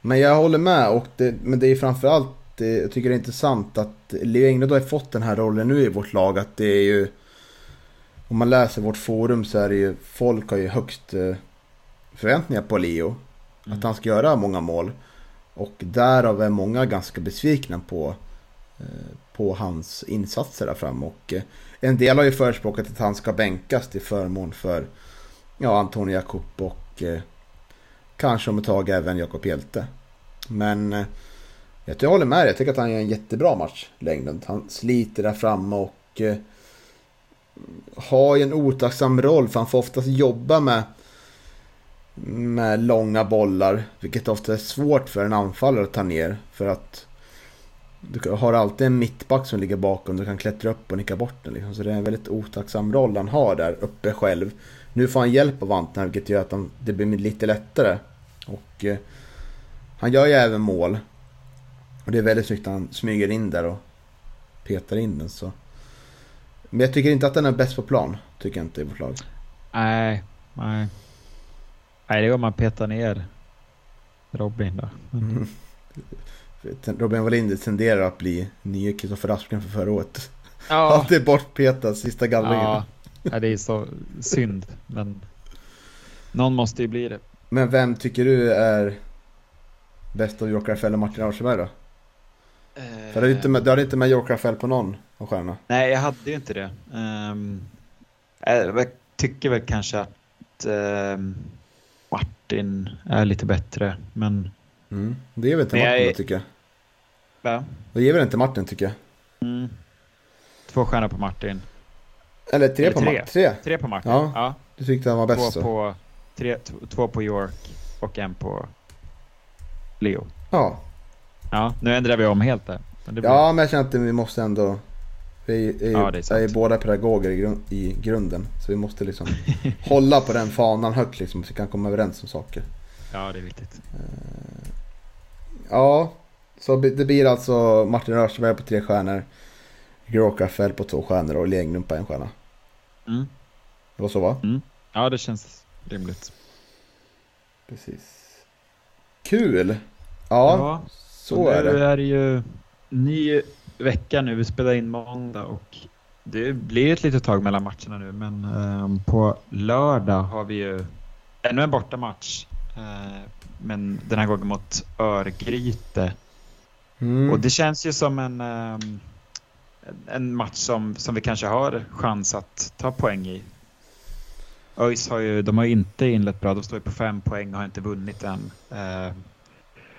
Men jag håller med, och det, men det är framförallt, det, jag tycker det är intressant att Leo Engblad har fått den här rollen nu i vårt lag. Att det är ju, om man läser vårt forum så är det ju, folk har ju högst eh, förväntningar på Leo. Mm. Att han ska göra många mål. Och därav är många ganska besvikna på, eh, på hans insatser där fram. Och eh, en del har ju förespråkat att han ska bänkas till förmån för ja, Antonio Jakob och eh, kanske om ett tag även Jakob Hjelte. Men eh, jag, jag håller med dig. Jag tycker att han gör en jättebra match, Längden. Han sliter där framme och eh, har ju en otacksam roll för han får oftast jobba med med långa bollar, vilket ofta är svårt för en anfallare att ta ner. För att du har alltid en mittback som ligger bakom, du kan klättra upp och nicka bort den. Liksom. Så det är en väldigt otacksam roll han har där uppe själv. Nu får han hjälp av Antner, vilket gör att han, det blir lite lättare. Och eh, han gör ju även mål. Och det är väldigt snyggt att han smyger in där och petar in den. Så. Men jag tycker inte att den är bäst på plan, tycker jag inte i vårt lag. Nej, nej. Nej, det är om man petar ner Robin då. Mm. Robin Wallinder tenderar att bli nye Kristoffer Aspgren för förra året. Ja, Alltid bortpetad sista gallringen. ja. ja, det är så synd. Men någon måste ju bli det. Men vem tycker du är bäst av Joker Rafael och Martin Aursberg då? För du hade inte med, du hade inte med Joker Rafael på någon av stjärnorna. Nej, jag hade ju inte det. Um, jag tycker väl kanske att um, Martin är lite bättre, men... Mm. Det ger väl inte jag Martin är- då tycker jag. Va? Det ger väl inte Martin tycker jag. Mm. Två stjärnor på Martin. Eller tre Eller på. Martin. Tre. Tre på Martin. Ja, ja. Du tyckte han var bäst Två, så. på, tre, två på York och en på Leo. Ja. Ja, nu ändrar vi om helt där. Men blir- ja, men jag känner att vi måste ändå... Vi är, är, Ja, är är båda pedagoger i, grund, i grunden. Så vi måste liksom hålla på den fanan högt liksom. Så vi kan komma överens om saker. ja, det är viktigt. Ja, så det blir alltså Martin Rörsberg på tre stjärnor. Gråkaffel på två stjärnor och Lenglund på en stjärna. Mm. Det var så va? Ja, det känns rimligt. Precis. Kul! Ja, så och är nu det. är det ju ny vecka nu. Vi spelar in måndag och det blir ett litet tag mellan matcherna nu. Men ehm, på lördag har vi ju ännu en bortamatch. Uh, men den här gången mot Örgryte. Mm. Och det känns ju som en, ehm, en match som, som vi kanske har chans att ta poäng i. ÖIS har ju, de har ju inte inlett bra. De står ju på fem poäng och har inte vunnit än. Eh,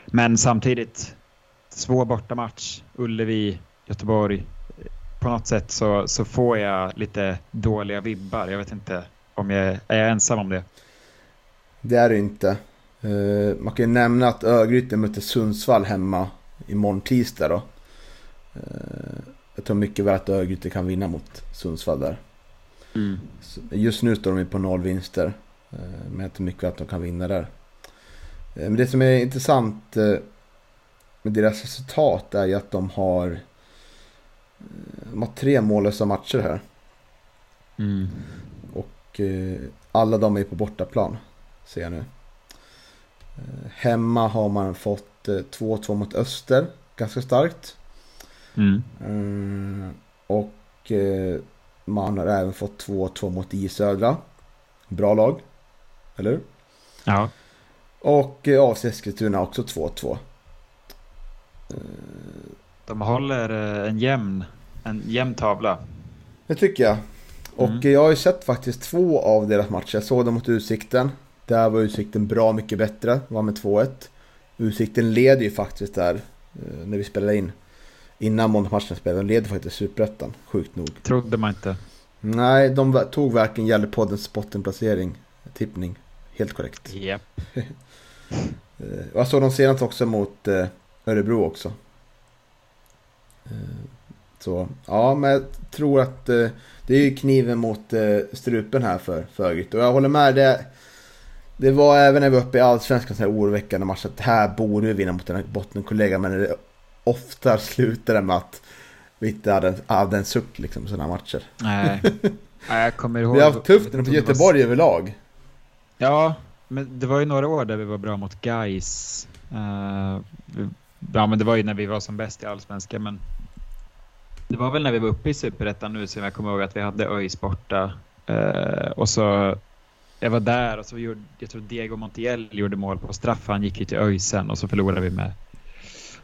Men samtidigt, svår bortamatch. Ullevi, Göteborg. På något sätt så, så får jag lite dåliga vibbar. Jag vet inte om jag är jag ensam om det. Det är det inte. Eh, man kan ju nämna att Örgryte möter Sundsvall hemma imorgon tisdag då. Eh, jag tror mycket väl att Örgryte kan vinna mot Sundsvall där. Så Just nu står de på noll vinster. eh, Men jag tror mycket att de kan vinna där. Men det som är intressant med deras resultat är ju att de har, eh, de har tre mållösa matcher här. Mm. Och eh, alla de är på bortaplan. Ser jag nu. Eh, Hemma har man fått eh, 2-2 mot Öster. Ganska starkt. Mm. Och man har även fått 2-2 mot I Södra. Bra lag. Eller? Ja. Och AFC Eskilstuna också 2-2. De håller eh, en jämn, en jämn tavla. Det tycker jag. Och Mm. jag har ju sett faktiskt två av deras matcher. Jag såg dem mot Utsikten. Där var Utsikten bra mycket bättre. Var med 2-1. Utsikten leder ju faktiskt där eh, när vi spelade in. Innan måndagsmatchen spelade. De leder faktiskt Superettan. Sjukt nog. Trodde man inte. Nej, de tog verkligen Gällepoddens bottenplacering. Tippning. Helt korrekt. Japp. Eh, Jag såg dem senast också mot Örebro också. Eh, Så ja, men jag tror att eh, det är ju kniven mot eh, strupen här för Örgryte. Och jag håller med. Det, det var även när vi var uppe i Allsvenskan så här oroväckande match att här borde vi vinna mot en bottenkollega. Men det ofta slutar det med att vi inte hade, hade en suck liksom sådana matcher. Nej. Nej, jag kommer ihåg. Vi har haft tufft mot det var- Göteborg överlag. Ja, men det var ju några år där vi var bra mot Gais ja, men det var ju när vi var som bäst i Allsvenskan. Men det var väl när vi var uppe i Superettan nu som jag kommer ihåg att vi hade ÖIS borta. Eh, och så, jag var där och så gjorde, jag tror Diego Montiel gjorde mål på straff. Han gick ju till ÖIS sen och så förlorade vi med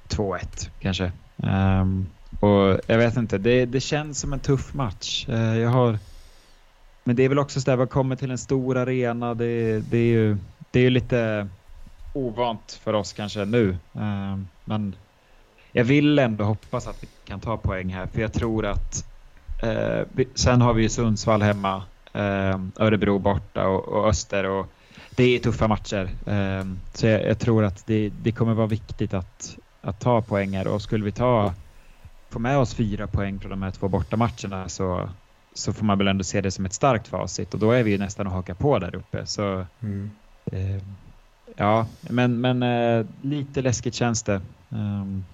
2-1 kanske. Um, och jag vet inte, det, det känns som en tuff match. Uh, jag har men det är väl också så där, man kommer till en stor arena. Det, det, är, ju, det är ju lite ovant för oss kanske nu. Um, men jag vill ändå hoppas att vi kan ta poäng här. För jag tror att eh, sen har vi ju Sundsvall hemma, eh, Örebro borta och, och Öster. Och det är tuffa matcher. Eh, så jag, jag tror att det, det kommer vara viktigt att, att ta här. Och skulle vi ta, få med oss fyra poäng från de här två bortamatcherna så så får man väl ändå se det som ett starkt facit och då är vi ju nästan att haka på där uppe. Så eh, ja, men, men eh, lite läskigt känns det. Um,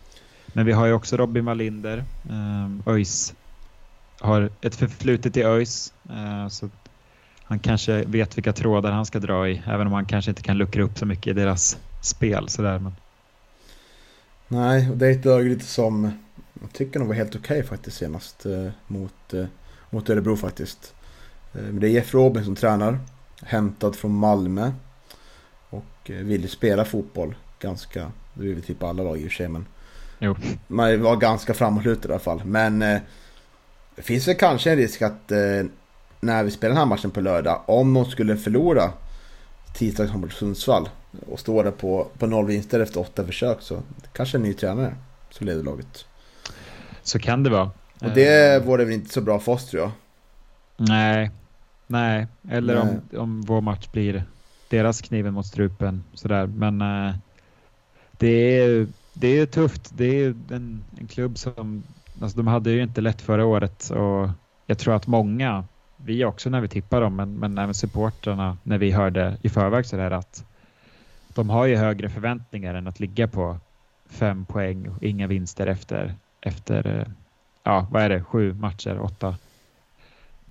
men vi har ju också Robin Wallinder. Um, ehm, ÖIS har ett förflutet i ÖIS. Uh, så han kanske vet vilka trådar han ska dra i, även om han kanske inte kan luckra upp så mycket i deras spel. Sådär, men... Nej, och det är ett lag lite som jag tycker nog var helt okej faktiskt senast eh, mot, eh, mot Örebro faktiskt. Eh, men det är Jeff Robin som tränar, hämtad från Malmö och eh, vill spela fotboll ganska, det vill vi typ alla lag i och för sig men Jo. man var ganska framåtlutad i alla fall. Men eh, det finns väl kanske en risk att eh, när vi spelar den här matchen på lördag, om de skulle förlora tisdags mot Sundsvall och stå där på, på noll vinster efter åtta försök så kanske en ny tränare som leder laget. Så kan det vara. Och det vore väl inte så bra för oss tror jag. Nej, nej. Eller Nej. Om, om vår match blir deras kniven mot strupen. Sådär. Men eh, det, är, det är tufft. Det är en, en klubb som... Alltså de hade ju inte lätt förra året och jag tror att många, vi också när vi tippar dem, men, men även supportrarna när vi hörde i förväg sådär att de har ju högre förväntningar än att ligga på fem poäng och inga vinster efter, efter eh, ja, vad är det, sju matcher, åtta.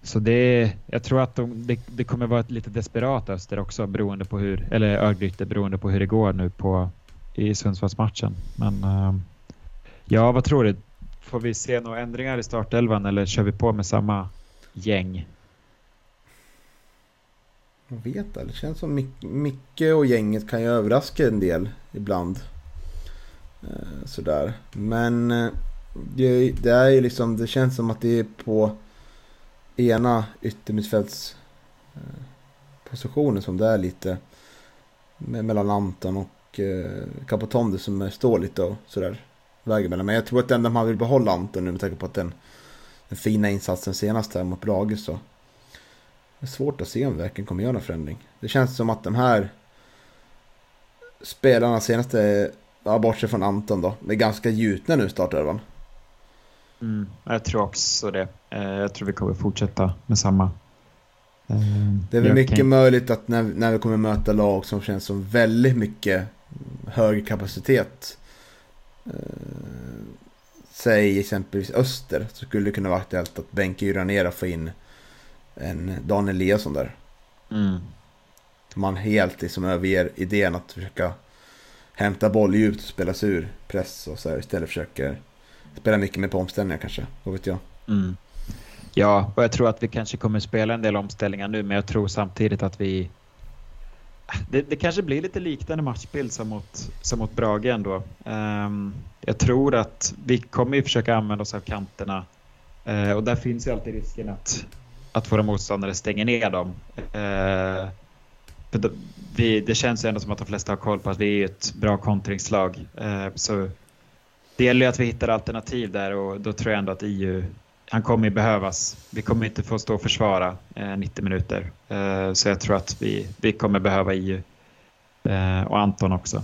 Så det, jag tror att de, det, det kommer vara ett lite desperat Öster också beroende på hur, eller Örgryte beroende på hur det går nu på, i Sundsvallsmatchen. Men ehm, ja, vad tror du? Får vi se några ändringar i startelvan eller kör vi på med samma gäng? Jag vet det, det känns som Mic- Micke och gänget kan ju överraska en del ibland. Eh, sådär. Men eh, det, det är ju liksom, det känns som att det är på ena yttermittfältspositionen eh, som det är lite mellan Anton och eh, Capotondi som står lite och sådär väger mellan. Men jag tror att ändå man vill behålla Anton nu med tanke på att den, den fina insatsen senast här mot Brage så det är svårt att se om vi verkligen kommer göra någon förändring. Det känns som att de här spelarna senaste, ja, bortsett från Anton då, är ganska gjutna nu i startelvan. Mm, jag tror också det. Eh, jag tror vi kommer fortsätta med samma. Eh, Det är väl mycket kan- möjligt att när, när vi kommer möta lag som känns som väldigt mycket högre kapacitet. Eh, säg exempelvis Öster så skulle det kunna vara aktuellt att bänka Yra ner och få in en Daniel Eliasson där. Mm. Man helt liksom överger idén att försöka hämta boll djupt och spela sig ur press och så här, istället försöker spela mycket mer på omställningar kanske. Vad vet jag. Mm. Ja, och jag tror att vi kanske kommer spela en del omställningar nu, men jag tror samtidigt att vi... Det, det kanske blir lite liknande matchbild som mot, som mot Brage ändå. Um, jag tror att vi kommer ju försöka använda oss av kanterna uh, och där finns ju alltid risken att, att våra motståndare stänger ner dem. Uh, för då- vi, det känns ju ändå som att de flesta har koll på att vi är ett bra kontringslag. Uh, så det gäller ju att vi hittar alternativ där och då tror jag ändå att EU, han kommer ju behövas. Vi kommer inte få stå och försvara eh, 90 minuter. Eh, så jag tror att vi, vi kommer behöva EU. Eh, och Anton också.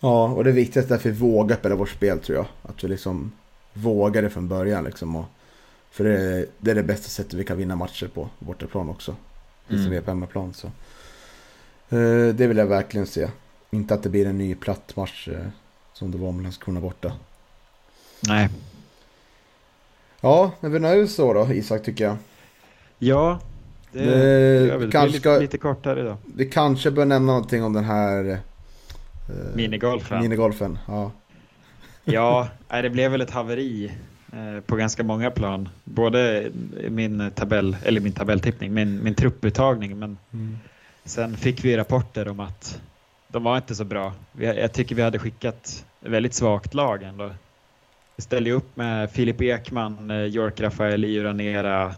Ja, och det viktigaste är att vi vågar spela vårt spel tror jag. Att vi liksom vågar det från början liksom. Och, för det är, det är det bästa sättet vi kan vinna matcher på bortaplan också. Precis som Mm. vi är på hemmaplan så. Eh, det vill jag verkligen se. Inte att det blir en ny platt match eh, som det var med Landskrona borta. Nej, Ja, men vi nöjer oss så då Isak tycker jag. Ja, det, Det- det gör vi. Det kanske lite, ska- lite kortare idag. Vi kanske bör nämna någonting om den här eh, Minigolfen. minigolfen. Ja. Ja, det blev väl ett haveri eh, på ganska många plan. Både min tabell, eller min tabelltippning, min, min trupputtagning, men sen fick vi rapporter om att de var inte så bra. Jag tycker vi hade skickat ett väldigt svagt lag ändå. Vi ställde upp med Filip Ekman, eh, York Rafael, Ranera,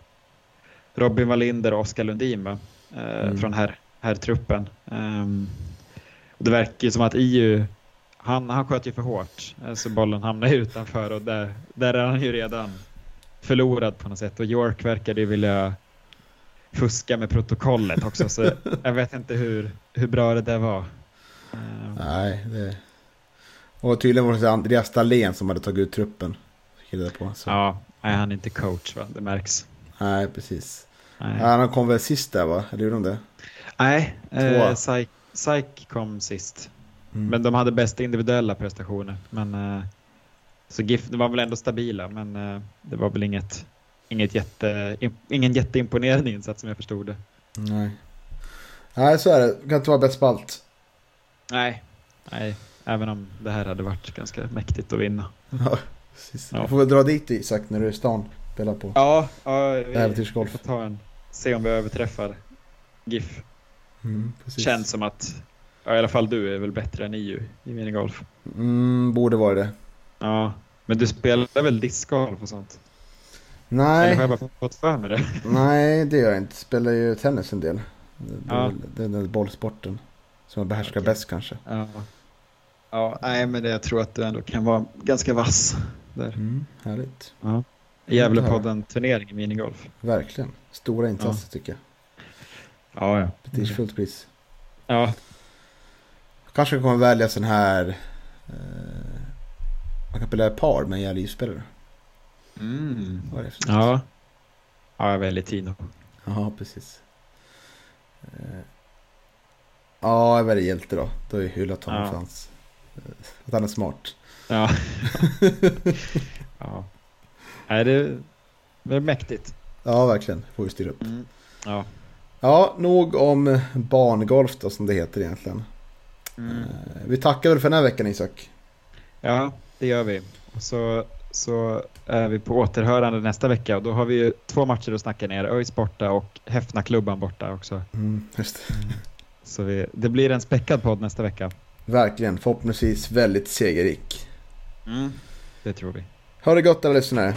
Robin Wallinder och Oskar Lundin va? Eh, Mm. från här, här truppen. Och det verkar ju som att EU han, han sköt ju för hårt, eh, så bollen hamnade utanför och där, där är han ju redan förlorad på något sätt. Och York verkade ju vilja fuska med protokollet också, så jag vet inte hur, hur bra det där var. Eh, Nej, det... Och tydligen var det Andreas Dahlén som hade tagit ut truppen. På. Så. Ja, nej, han är inte coach va, det märks. Nej, precis. Nej, han kom väl sist där va? Eller gjorde de det? nej eh, Psych kom sist. Mm. Men de hade bäst individuella prestationer. Men, eh, så GIF var väl ändå stabila, men eh, det var väl inget, inget jätte, im, ingen jätteimponerande insats som jag förstod det. Nej. Nej, så är det. Det kan inte vara bäst på allt. Nej. Nej, även om det här hade varit ganska mäktigt att vinna. Ja, precis. Ja. Du får väl dra dit Isak när du är i stan. Spela på. Ja, ja vi, vi Äventyrsgolf. får ta en, se om vi överträffar GIF. Mm. Känns som att, ja, i alla fall du är väl bättre än EU i minigolf. Mm, borde vara det. Ja, men du spelar väl discgolf och sånt? Eller Nej, har jag bara fått för mig det? nej det gör jag inte. Spelar ju tennis en del. Det är Ja. den där bollsporten. Som jag behärskar Okej. bäst kanske. Ja. Ja, nej men det, jag tror att du ändå kan vara ganska vass där. Mm, härligt. Ja. Gävlepodden-turnering i minigolf. Verkligen. Stora insatser tycker jag. Ja, ja. Prestigefullt pris. Ja, Kanske kommer välja sån här... Eh, man kan spela par med en jävla spelare mm. Vad är det för ja. Ja, jag väljer Tino. Ja, precis. Ja, jag väljer hjälte då. Då har jag hyllat honom Ja. för hans... eh, Att han är smart. Ja. ja. Nej, det, det är mäktigt. Ja, verkligen. Får vi styra upp. Mm. Ja. Ja, nog om barngolf då som det heter egentligen. Mm. Eh, Vi tackar väl för den här veckan Isak. ja, det gör vi. Och så, så är vi på återhörande nästa vecka och då har vi ju två matcher att snacka ner. ÖIS borta och Häfna-klubban borta också. Mm, just det. Så vi, det blir en späckad podd nästa vecka. Verkligen. Förhoppningsvis väldigt segerrik. Det tror vi. Ha det gott alla lyssnare.